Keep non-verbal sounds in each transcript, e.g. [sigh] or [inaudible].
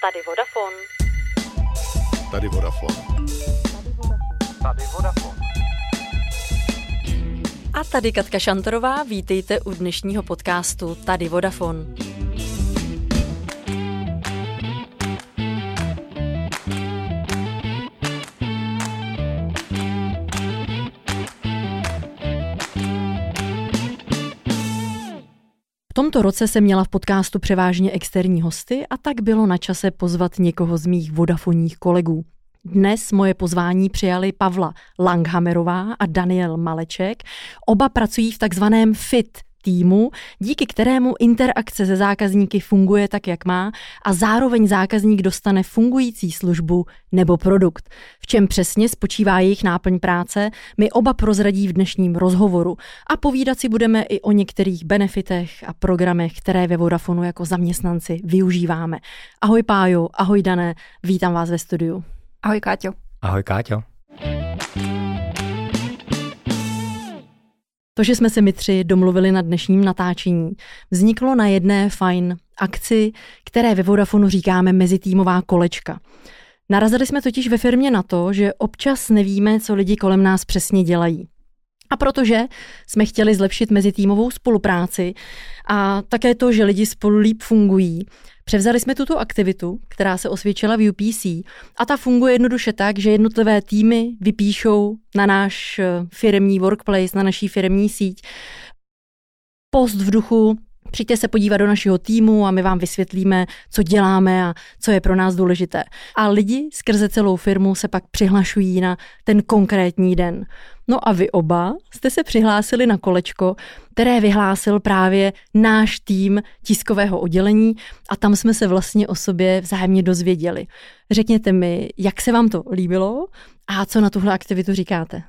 Tady Vodafone. Tady Vodafone. Tady Vodafone. A tady Katka Šantorová, vítejte u dnešního podcastu Tady Vodafone. V tomto roce jsem měla v podcastu převážně externí hosty a tak bylo na čase pozvat někoho z mých vodafonních kolegů. Dnes moje pozvání přijali Pavla Langhammerová a Daniel Maleček. Oba pracují v takzvaném FIT týmu, díky kterému interakce se zákazníky funguje tak, jak má a zároveň zákazník dostane fungující službu nebo produkt. V čem přesně spočívá jejich náplň práce, mi oba prozradí v dnešním rozhovoru a povídat si budeme i o některých benefitech a programech, které ve Vodafonu jako zaměstnanci využíváme. Ahoj Pájo, ahoj Dané, vítám vás ve studiu. Ahoj Káťo. Ahoj Káťo. To, že jsme se my tři domluvili na dnešním natáčení, vzniklo na jedné fajn akci, které ve Vodafonu říkáme mezitýmová kolečka. Narazili jsme totiž ve firmě na to, že občas nevíme, co lidi kolem nás přesně dělají. A protože jsme chtěli zlepšit mezitýmovou spolupráci a také to, že lidi spolu líp fungují, Převzali jsme tuto aktivitu, která se osvědčila v UPC a ta funguje jednoduše tak, že jednotlivé týmy vypíšou na náš eh, firmní workplace, na naší firmní síť post v duchu Přijďte se podívat do našeho týmu a my vám vysvětlíme, co děláme a co je pro nás důležité. A lidi skrze celou firmu se pak přihlašují na ten konkrétní den. No a vy oba jste se přihlásili na kolečko, které vyhlásil právě náš tým tiskového oddělení a tam jsme se vlastně o sobě vzájemně dozvěděli. Řekněte mi, jak se vám to líbilo a co na tuhle aktivitu říkáte?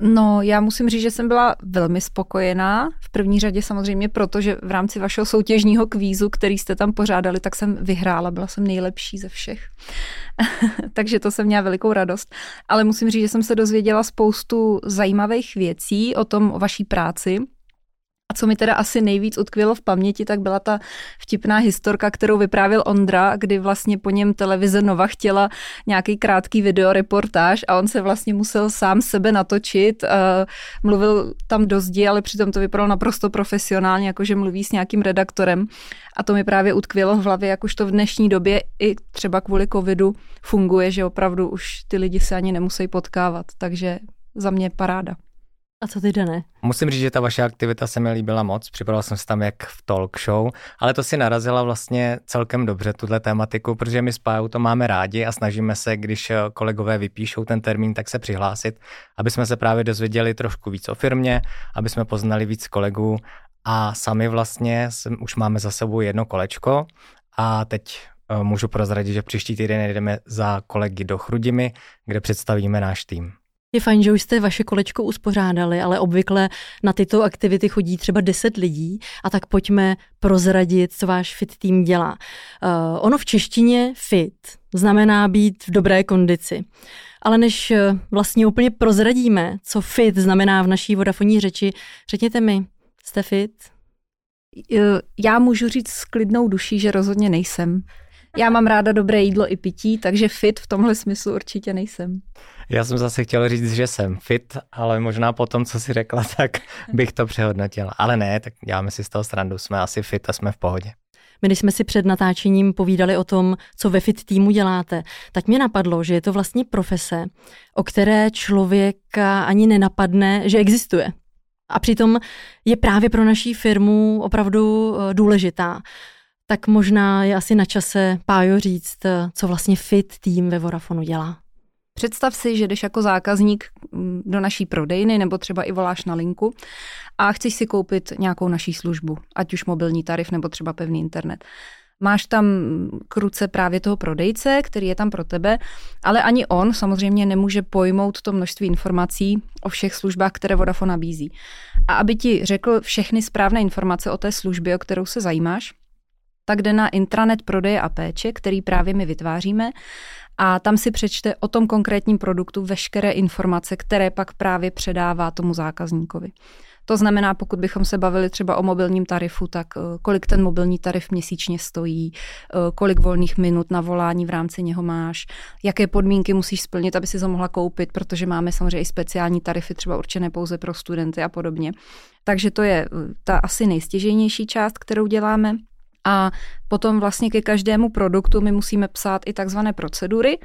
No, já musím říct, že jsem byla velmi spokojená. V první řadě samozřejmě proto, že v rámci vašeho soutěžního kvízu, který jste tam pořádali, tak jsem vyhrála, byla jsem nejlepší ze všech. [laughs] Takže to jsem měla velikou radost. Ale musím říct, že jsem se dozvěděla spoustu zajímavých věcí o tom, o vaší práci, a co mi teda asi nejvíc utkvělo v paměti, tak byla ta vtipná historka, kterou vyprávěl Ondra, kdy vlastně po něm televize Nova chtěla nějaký krátký videoreportáž a on se vlastně musel sám sebe natočit. Mluvil tam do zdi, ale přitom to vypadalo naprosto profesionálně, jakože mluví s nějakým redaktorem. A to mi právě utkvělo v hlavě, jak už to v dnešní době i třeba kvůli covidu funguje, že opravdu už ty lidi se ani nemusí potkávat. Takže za mě paráda. A co ty, ne? Musím říct, že ta vaše aktivita se mi líbila moc. Připadal jsem se tam jak v talk show, ale to si narazila vlastně celkem dobře, tuhle tématiku, protože my s Pájou to máme rádi a snažíme se, když kolegové vypíšou ten termín, tak se přihlásit, aby jsme se právě dozvěděli trošku víc o firmě, aby jsme poznali víc kolegů a sami vlastně už máme za sebou jedno kolečko a teď eh, můžu prozradit, že příští týden jdeme za kolegy do Chrudimi, kde představíme náš tým. Je fajn, že už jste vaše kolečko uspořádali, ale obvykle na tyto aktivity chodí třeba 10 lidí a tak pojďme prozradit, co váš fit tým dělá. Uh, ono v češtině fit znamená být v dobré kondici. Ale než eh, vlastně úplně prozradíme, co fit znamená v naší vodafonní řeči, řekněte mi, jste fit? Eh, já můžu říct s klidnou duší, že rozhodně nejsem. Já mám ráda dobré jídlo i pití, takže fit v tomhle smyslu určitě nejsem. Já jsem zase chtěl říct, že jsem fit, ale možná po tom, co si řekla, [laughs] tak bych to přehodnotil. Ale ne, tak děláme si z toho srandu, jsme asi fit a jsme v pohodě. My, když jsme si před natáčením povídali o tom, co ve fit týmu děláte, tak mě napadlo, že je to vlastně profese, o které člověka ani nenapadne, že existuje. A přitom je právě pro naší firmu opravdu eh, důležitá. Tak možná je asi na čase, Pájo, říct, eh, co vlastně fit tým ve Vodafonu dělá. Představ si, že jdeš jako zákazník mm, do naší prodejny nebo třeba i voláš na linku a chceš si koupit nějakou naší službu, ať už mobilní tarif nebo třeba pevný internet. Máš tam k ruce právě toho prodejce, který je tam pro tebe, ale ani on samozřejmě nemůže pojmout to množství informací o všech službách, které Vodafone nabízí. A aby ti řekl všechny správné informace o té službě, o kterou se zajímáš, tak jde na intranet prodeje a péče, který právě my vytváříme a tam si přečte o tom konkrétním produktu veškeré informace, které pak právě předává tomu zákazníkovi. To znamená, pokud bychom se bavili třeba o mobilním tarifu, tak eh, kolik ten mobilní tarif měsíčně stojí, eh, kolik volných minut na volání v rámci něho máš, jaké podmínky musíš splnit, aby si to mohla koupit, protože máme samozřejmě i speciální tarify třeba určené pouze pro studenty a podobně. Takže to je ta asi nejstěžejnější část, kterou děláme. A potom vlastně ke každému produktu my musíme psát i takzvané procedury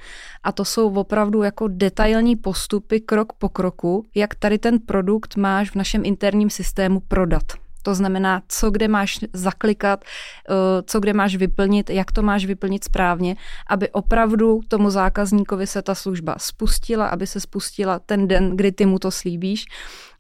a to jsou opravdu jako detailní postupy krok po kroku, jak tady ten produkt máš v našem interním systému prodat. To znamená, co kde máš zaklikat, eh, co kde máš vyplnit, jak to máš vyplnit správně, aby opravdu tomu zákazníkovi se ta služba spustila, aby se spustila ten den, kdy ty mu to slíbíš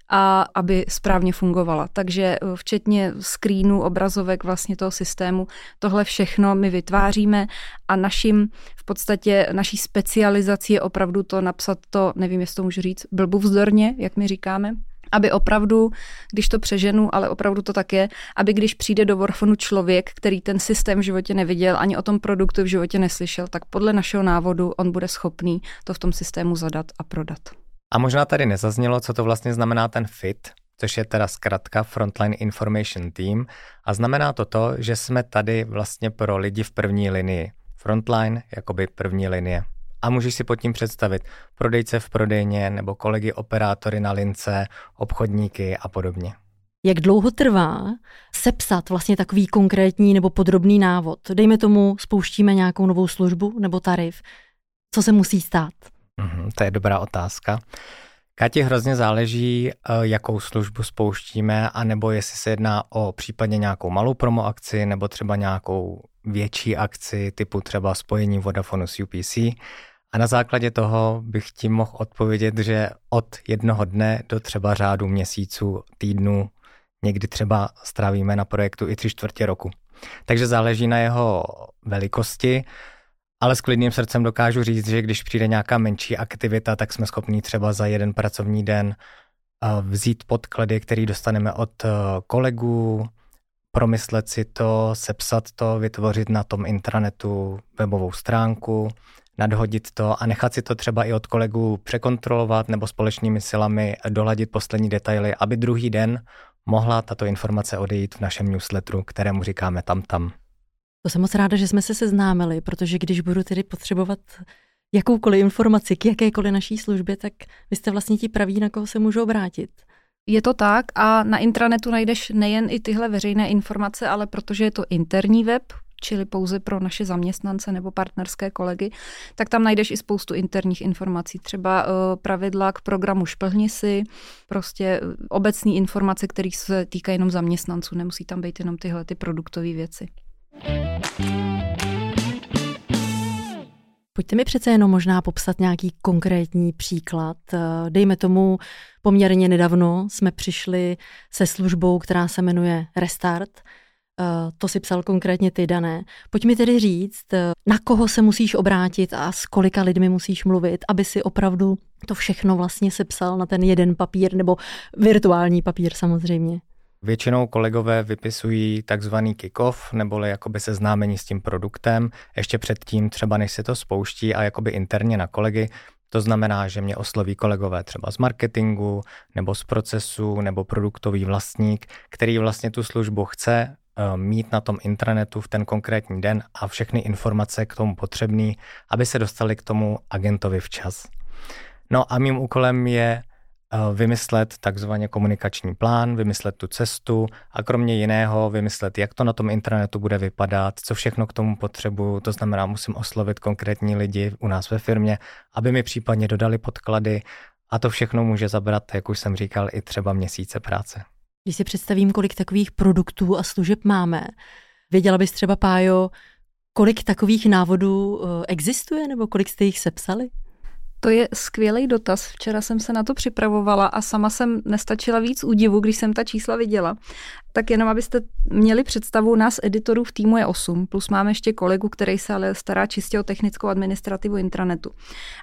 a aby správně fungovala. Takže eh, včetně screenu, obrazovek vlastně toho systému, tohle všechno my vytváříme a naším, v podstatě naší specializací je opravdu to napsat to, nevím, jestli to můžu říct, blbuvzdorně, jak my říkáme, aby opravdu, když to přeženu, ale opravdu to tak je, aby když přijde do Warfonu člověk, který ten systém v životě neviděl, ani o tom produktu v životě neslyšel, tak podle našeho návodu on bude schopný to v tom systému zadat a prodat. A možná tady nezaznělo, co to vlastně znamená ten FIT, což je teda zkrátka Frontline Information Team a znamená to to, že jsme tady vlastně pro lidi v první linii. Frontline jakoby první linie. A můžeš si pod tím představit prodejce v prodejně nebo kolegy operátory na lince, obchodníky a podobně. Jak dlouho trvá sepsat vlastně takový konkrétní nebo podrobný návod? Dejme tomu, spouštíme nějakou novou službu nebo tarif. Co se musí stát? Mm, to je dobrá otázka. Kati hrozně záleží, eh, jakou službu spouštíme, anebo jestli se jedná o případně nějakou malou promo akci, nebo třeba nějakou větší akci typu třeba spojení Vodafonu s UPC. A na základě toho bych ti mohl odpovědět, že od jednoho dne do třeba řádu měsíců, týdnů, někdy třeba strávíme na projektu i tři čtvrtě roku. Takže záleží na jeho velikosti, ale s klidným srdcem dokážu říct, že když přijde nějaká menší aktivita, tak jsme schopni třeba za jeden pracovní den eh, vzít podklady, který dostaneme od eh, kolegů, promyslet si to, sepsat to, vytvořit na tom intranetu webovou stránku, nadhodit to a nechat si to třeba i od kolegů překontrolovat nebo společnými silami doladit poslední detaily, aby druhý den mohla tato informace odejít v našem newsletteru, kterému říkáme tam tam. To jsem moc ráda, že jsme se seznámili, protože když budu tedy potřebovat jakoukoliv informaci k jakékoliv naší službě, tak vy jste vlastně ti praví, na koho se můžu obrátit. Je to tak a na intranetu najdeš nejen i tyhle veřejné informace, ale protože je to interní web, čili pouze pro naše zaměstnance nebo partnerské kolegy, tak tam najdeš i spoustu interních informací, třeba uh, pravidla k programu Šplhni si, prostě uh, obecné informace, které se týkají jenom zaměstnanců, nemusí tam být jenom tyhle ty produktové věci. Pojďte mi přece jenom možná popsat nějaký konkrétní příklad. Eh, dejme tomu, poměrně nedávno jsme přišli se službou, která se jmenuje Restart. Eh, to si psal konkrétně ty, Dané. Pojď mi tedy říct, eh, na koho se musíš obrátit a s kolika lidmi musíš mluvit, aby si opravdu to všechno vlastně sepsal na ten jeden papír, nebo virtuální papír samozřejmě. Většinou kolegové vypisují takzvaný kick-off, neboli jakoby seznámení s tím produktem, ještě předtím třeba než se to spouští a jakoby interně na kolegy, to znamená, že mě osloví kolegové třeba z marketingu, nebo z procesu, nebo produktový vlastník, který vlastně tu službu chce eh, mít na tom intranetu v ten konkrétní den a všechny informace k tomu potřebné, aby se dostali k tomu agentovi včas. No a mým úkolem je vymyslet takzvaně komunikační plán, vymyslet tu cestu a kromě jiného vymyslet, jak to na tom intranetu bude vypadat, co všechno k tomu potřebuju, to znamená, musím oslovit konkrétní lidi u nás ve firmě, aby mi případně dodali podklady a to všechno může zabrat, jak už jsem říkal, i třeba měsíce práce. Když si představím, kolik takových produktů a služeb máme, věděla bys třeba, Pájo, kolik takových návodů eh, existuje nebo kolik jste jich sepsali? To je skvělý dotaz. Včera jsem se na to připravovala a sama jsem nestačila víc údivu, když jsem ta čísla viděla. Tak jenom, abyste měli představu, nás editorů v týmu je 8, plus máme ještě kolegu, který se ale stará čistě o technickou administrativu intranetu.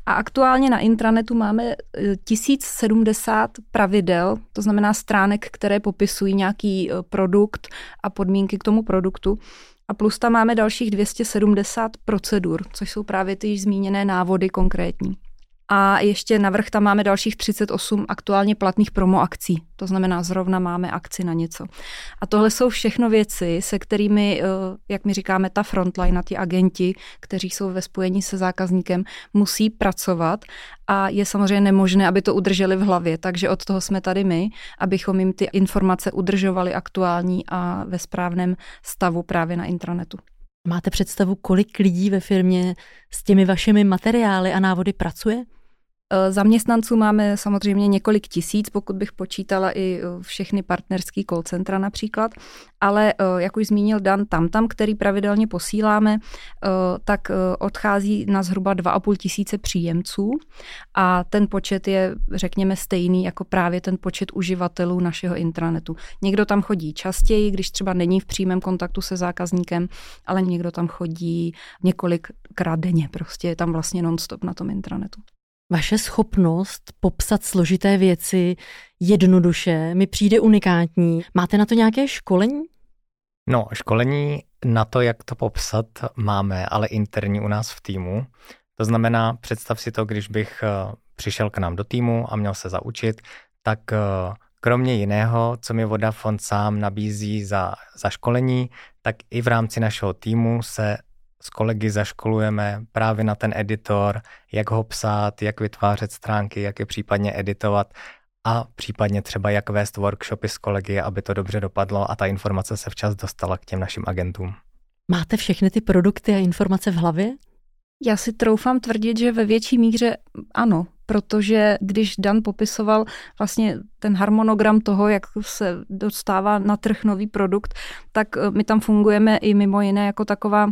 A aktuálně na intranetu máme 1070 eh, pravidel, to znamená stránek, které popisují nějaký eh, produkt a podmínky k tomu produktu. A plus tam máme dalších 270 procedur, což jsou právě ty již zmíněné návody konkrétní. A ještě navrh tam máme dalších 38 aktuálně platných promo akcí. To znamená, zrovna máme akci na něco. A tohle jsou všechno věci, se kterými, eh, jak my říkáme, ta frontline, ty agenti, kteří jsou ve spojení se zákazníkem, musí pracovat a je samozřejmě nemožné, aby to udrželi v hlavě. Takže od toho jsme tady my, abychom jim ty informace udržovali aktuální a ve správném stavu právě na intranetu. Máte představu, kolik lidí ve firmě s těmi vašimi materiály a návody pracuje? Eh, zaměstnanců máme samozřejmě několik tisíc, pokud bych počítala i eh, všechny partnerský call centra například, ale eh, jak už zmínil Dan Tamtam, který pravidelně posíláme, tak odchází na zhruba 2,5 tisíce příjemců a ten počet je, řekněme, stejný jako právě ten počet uživatelů našeho intranetu. Někdo tam chodí častěji, když třeba není v přímém kontaktu se zákazníkem, ale někdo tam chodí několikrát denně, prostě je tam vlastně non-stop na tom intranetu. Vaše schopnost popsat složité věci jednoduše mi přijde unikátní. Máte na to nějaké školení? No, školení na to, jak to popsat, máme, ale interní u nás v týmu. To znamená, představ si to, když bych eh, přišel k nám do týmu a měl se zaučit, tak eh, kromě jiného, co mi Vodafone sám nabízí za, za školení, tak i v rámci našeho týmu se s kolegy zaškolujeme právě na ten editor, jak ho psát, jak vytvářet stránky, jak je případně editovat a případně třeba jak vést workshopy s kolegy, aby to dobře dopadlo a ta informace se včas dostala k těm našim agentům. Máte všechny ty produkty a informace v hlavě? Já si troufám tvrdit, že ve větší míře ano, protože když Dan popisoval vlastně ten harmonogram toho, jak se dostává na trh nový produkt, tak eh, my tam fungujeme i mimo jiné jako taková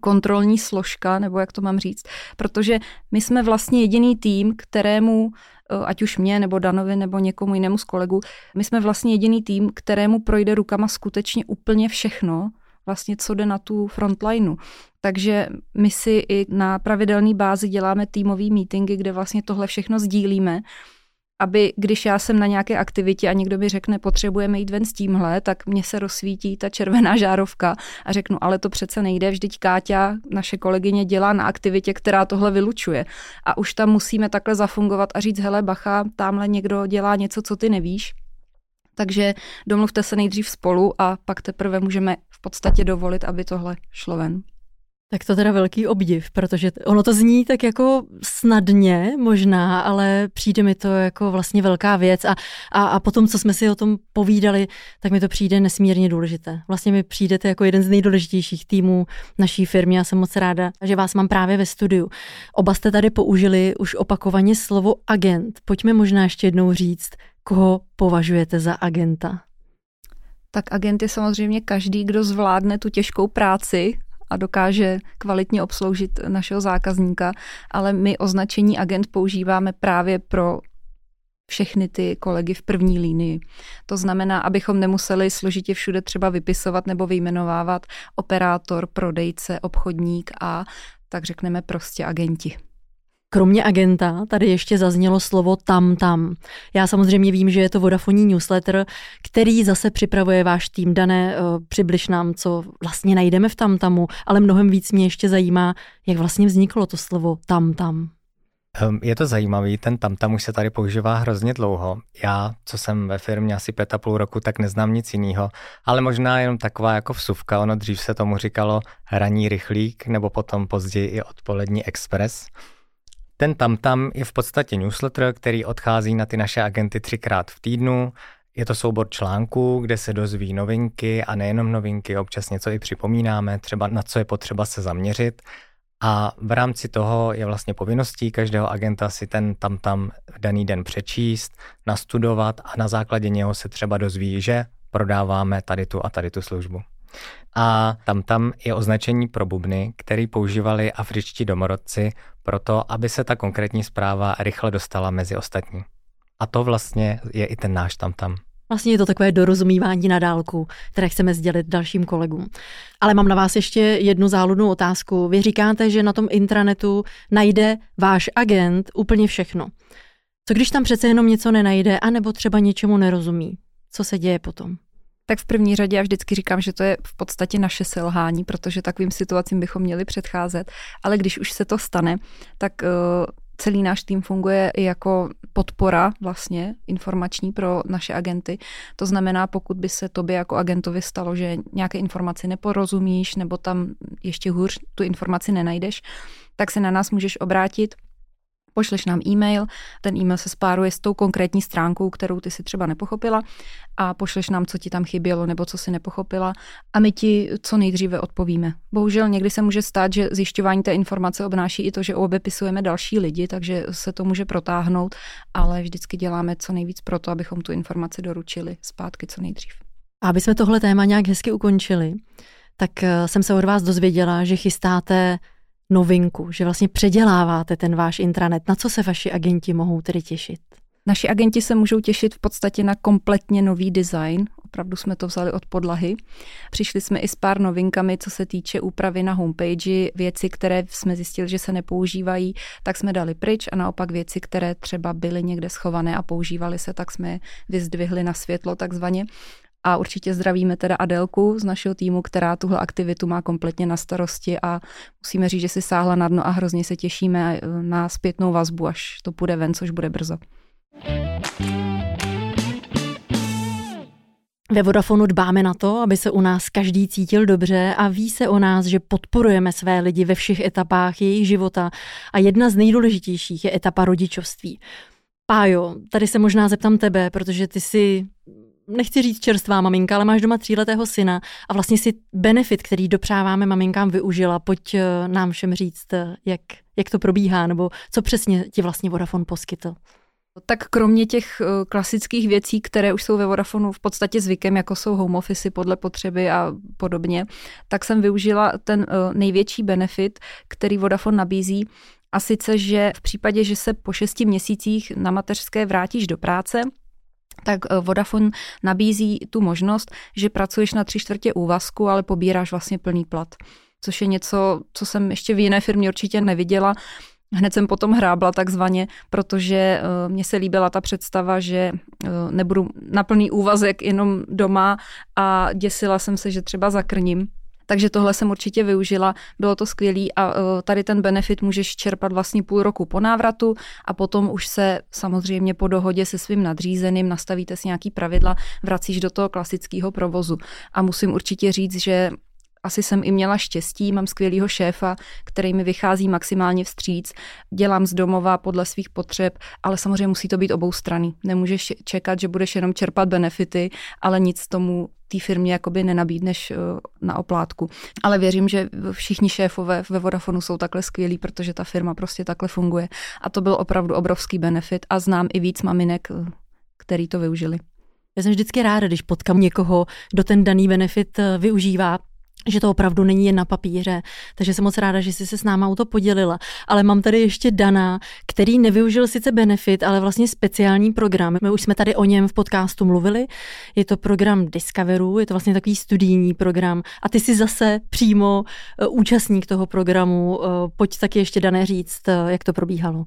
kontrolní složka, nebo jak to mám říct, protože my jsme vlastně jediný tým, kterému, eh, ať už mě, nebo Danovi, nebo někomu jinému z kolegu, my jsme vlastně jediný tým, kterému projde rukama skutečně úplně všechno, vlastně co jde na tu frontlineu. Takže my si i na pravidelné bázi děláme týmové meetingy, kde vlastně tohle všechno sdílíme aby když já jsem na nějaké aktivitě a někdo mi řekne, potřebujeme jít ven s tímhle, tak mě se rozsvítí ta červená [laughs] žárovka a řeknu, ale to přece nejde, vždyť Káťa, naše kolegyně, dělá na aktivitě, která tohle vylučuje. A už tam musíme takhle zafungovat a říct, hele bacha, tamhle někdo dělá něco, co ty nevíš, takže domluvte se nejdřív spolu a pak teprve můžeme v podstatě dovolit, aby tohle šlo ven. Tak to teda velký obdiv, protože ono to zní tak jako snadně možná, ale přijde mi to jako vlastně velká věc a, a, a potom, co jsme si o tom povídali, tak mi to přijde nesmírně důležité. Vlastně mi přijdete jako jeden z nejdůležitějších týmů naší firmy a jsem moc ráda, že vás mám právě ve studiu. Oba jste tady použili už opakovaně slovo agent. Pojďme možná ještě jednou říct, koho považujete za agenta. Tak agent je samozřejmě každý, kdo zvládne tu těžkou práci a dokáže kvalitně obsloužit našeho zákazníka, ale my označení agent používáme právě pro všechny ty kolegy v první línii. To znamená, abychom nemuseli složitě všude třeba vypisovat nebo vyjmenovávat operátor, prodejce, obchodník a tak řekneme prostě agenti. Kromě agenta tady ještě zaznělo slovo tam tam. Já samozřejmě vím, že je to Vodafoní newsletter, který zase připravuje váš tým. Dané, eh, přibliž nám, co vlastně najdeme v tam tamu, ale mnohem víc mě ještě zajímá, jak vlastně vzniklo to slovo tam tam. Ehm, je to zajímavý, ten tam tam už se tady používá hrozně dlouho. Já, co jsem ve firmě asi pět a půl roku, tak neznám nic jiného, ale možná jenom taková jako vsuvka, ono dřív se tomu říkalo ranní rychlík, nebo potom později i odpolední express. Ten tamtam je v podstatě newsletter, který odchází na ty naše agenty třikrát v týdnu. Je to soubor článků, kde se dozví novinky a nejenom novinky, občas něco i připomínáme, třeba na co je potřeba se zaměřit. A v rámci toho je vlastně povinností každého agenta si ten tam tam daný den přečíst, nastudovat a na základě něho se třeba dozví, že prodáváme tady tu a tady tu službu. A tam tam je označení pro bubny, který používali afričtí domorodci proto, aby se ta konkrétní zpráva rychle dostala mezi ostatní. A to vlastně je i ten náš tam tam. Vlastně je to takové dorozumívání na dálku, které chceme sdělit dalším kolegům. Ale mám na vás ještě jednu záludnou otázku. Vy říkáte, že na tom intranetu najde váš agent úplně všechno. Co když tam přece jenom něco nenajde, anebo třeba něčemu nerozumí? Co se děje potom? Tak v první řadě já vždycky říkám, že to je v podstatě naše selhání, protože takovým situacím bychom měli předcházet. Ale když už se to stane, tak uh, celý náš tým funguje jako podpora vlastně informační pro naše agenty. To znamená, pokud by se tobě jako agentovi stalo, že nějaké informaci neporozumíš nebo tam ještě hůř tu informaci nenajdeš, tak se na nás můžeš obrátit pošleš nám e-mail, ten e-mail se spáruje s tou konkrétní stránkou, kterou ty si třeba nepochopila a pošleš nám, co ti tam chybělo nebo co si nepochopila a my ti co nejdříve odpovíme. Bohužel někdy se může stát, že zjišťování té informace obnáší i to, že obepisujeme další lidi, takže se to může protáhnout, ale vždycky děláme co nejvíc pro to, abychom tu informaci doručili zpátky co nejdřív. A aby jsme tohle téma nějak hezky ukončili, tak eh, jsem se od vás dozvěděla, že chystáte novinku, že vlastně předěláváte ten váš intranet. Na co se vaši agenti mohou tedy těšit? Naši agenti se můžou těšit v podstatě na kompletně nový design. Opravdu jsme to vzali od podlahy. Přišli jsme i s pár novinkami, co se týče úpravy na homepage. Věci, které jsme zjistili, že se nepoužívají, tak jsme dali pryč a naopak věci, které třeba byly někde schované a používaly se, tak jsme vyzdvihli na světlo takzvaně. A určitě zdravíme teda Adelku z našeho týmu, která tuhle aktivitu má kompletně na starosti a musíme říct, že si sáhla na dno a hrozně se těšíme na zpětnou vazbu, až to půjde ven, což bude brzo. Ve Vodafonu dbáme na to, aby se u nás každý cítil dobře a ví se o nás, že podporujeme své lidi ve všech etapách jejich života a jedna z nejdůležitějších je etapa rodičovství. Pájo, tady se možná zeptám tebe, protože ty si nechci říct čerstvá maminka, ale máš doma tříletého syna a vlastně si benefit, který dopřáváme maminkám, využila. Pojď eh, nám všem říct, eh, jak, jak to probíhá, nebo co přesně ti vlastně Vodafone poskytl. Tak kromě těch eh, klasických věcí, které už jsou ve Vodafonu v podstatě zvykem, jako jsou home office podle potřeby a podobně, tak jsem využila ten největší benefit, který Vodafone nabízí, a sice, že v případě, že se po šesti měsících na mateřské vrátíš do práce, tak eh, Vodafone nabízí tu možnost, že pracuješ na tři čtvrtě úvazku, ale pobíráš vlastně plný plat. Což je něco, co jsem ještě v jiné firmě určitě neviděla. Hned jsem potom hrábla takzvaně, protože eh, mně se líbila ta představa, že eh, nebudu na plný úvazek jenom doma a děsila jsem se, že třeba zakrním takže tohle jsem určitě využila, bylo to skvělé a e, tady ten benefit můžeš čerpat vlastně půl roku po návratu a potom už se samozřejmě po dohodě se svým nadřízeným nastavíte si nějaký pravidla, vracíš do toho klasického provozu. A musím určitě říct, že asi jsem i měla štěstí, mám skvělého šéfa, který mi vychází maximálně vstříc, dělám z domova podle svých potřeb, ale samozřejmě musí to být obou strany. Nemůžeš čekat, že budeš jenom čerpat benefity, ale nic tomu té firmě jakoby nenabídneš eh, na oplátku. Ale věřím, že všichni šéfové ve Vodafonu jsou takhle skvělí, protože ta firma prostě takhle funguje. A to byl opravdu obrovský benefit a znám i víc maminek, eh, který to využili. Já jsem vždycky ráda, když potkám někoho, kdo ten daný benefit eh, využívá, že to opravdu není jen na papíře. Takže jsem moc ráda, že jsi se s náma o to podělila. Ale mám tady ještě Dana, který nevyužil sice benefit, ale vlastně speciální program. My už jsme tady o něm v podcastu mluvili. Je to program Discoveru, je to vlastně takový studijní program. A ty jsi zase přímo eh, účastník toho programu. Eh, pojď taky ještě, Dané, říct, eh, jak to probíhalo.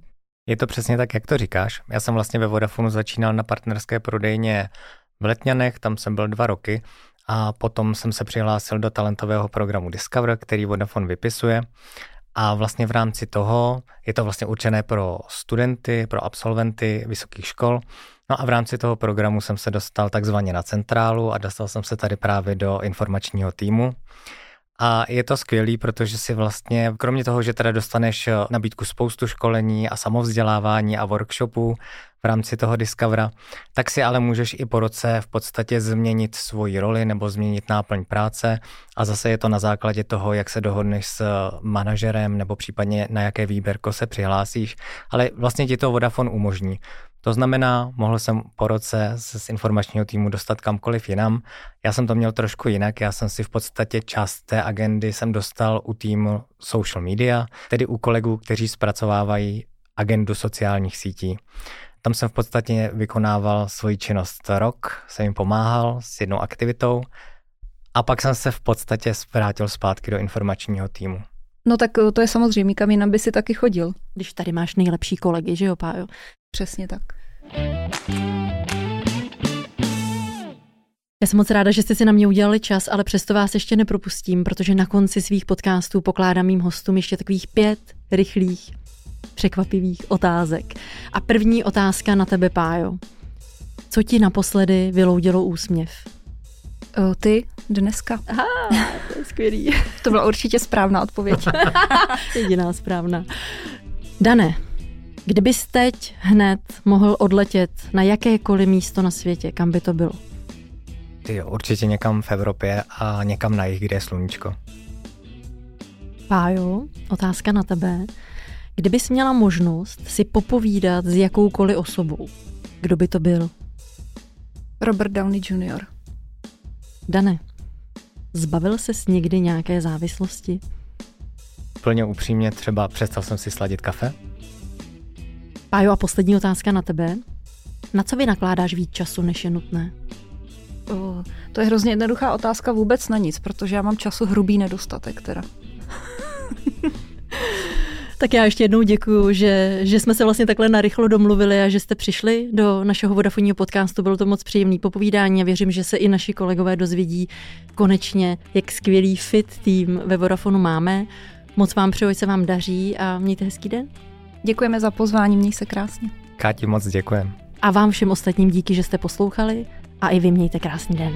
Je to přesně tak, jak to říkáš. Já jsem vlastně ve Vodafonu začínal na partnerské prodejně v Letňanech, tam jsem byl dva roky a potom jsem se přihlásil do talentového programu Discover, který Vodafone vypisuje. A vlastně v rámci toho je to vlastně určené pro studenty, pro absolventy vysokých škol. No a v rámci toho programu jsem se dostal takzvaně na centrálu a dostal jsem se tady právě do informačního týmu. A je to skvělý, protože si vlastně, kromě toho, že teda dostaneš nabídku spoustu školení a samovzdělávání a workshopů, v rámci toho Discovera, tak si ale můžeš i po roce v podstatě změnit svoji roli nebo změnit náplň práce a zase je to na základě toho, jak se dohodneš s manažerem nebo případně na jaké výběrko se přihlásíš, ale vlastně ti to Vodafone umožní. To znamená, mohl jsem po roce se z informačního týmu dostat kamkoliv jinam. Já jsem to měl trošku jinak, já jsem si v podstatě část té agendy jsem dostal u týmu social media, tedy u kolegů, kteří zpracovávají agendu sociálních sítí. Tam jsem v podstatě vykonával svoji činnost rok, jsem jim pomáhal s jednou aktivitou a pak jsem se v podstatě vrátil zpátky do informačního týmu. No tak eh, to je samozřejmě, kam jinam by si taky chodil. Když tady máš nejlepší kolegy, že jo, Pájo? Přesně tak. Já jsem moc ráda, že jste si na mě udělali čas, ale přesto vás ještě nepropustím, protože na konci svých podcastů pokládám mým hostům ještě takových pět rychlých překvapivých otázek. A první otázka na tebe, Pájo. Co ti naposledy vyloudilo úsměv? O, ty dneska. Aha, to je skvělý. To byla určitě správná odpověď. [laughs] Jediná správná. Dane, kdybys teď hned mohl odletět na jakékoliv místo na světě, kam by to bylo? Ty jo, určitě někam v Evropě a někam na jich, kde je sluníčko. Pájo, otázka na tebe. Kdybys měla možnost si popovídat s jakoukoliv osobou, kdo by to byl? Robert Downey Jr. Dane, zbavil ses někdy nějaké závislosti? Plně upřímně třeba přestal jsem si sladit kafe. Pájo, a poslední otázka na tebe. Na co vy nakládáš víc času, než je nutné? O, to je hrozně jednoduchá otázka vůbec na nic, protože já mám času hrubý nedostatek teda. [laughs] Tak já ještě jednou děkuju, že, že jsme se vlastně takhle narychlo domluvili a že jste přišli do našeho vodafonního podcastu. Bylo to moc příjemný popovídání a věřím, že se i naši kolegové dozvědí konečně, jak skvělý fit tým ve Vodafonu máme. Moc vám přeju, se vám daří a mějte hezký den. Děkujeme za pozvání, měj se krásně. Káti, moc děkujem. A vám všem ostatním díky, že jste poslouchali a i vy mějte krásný den.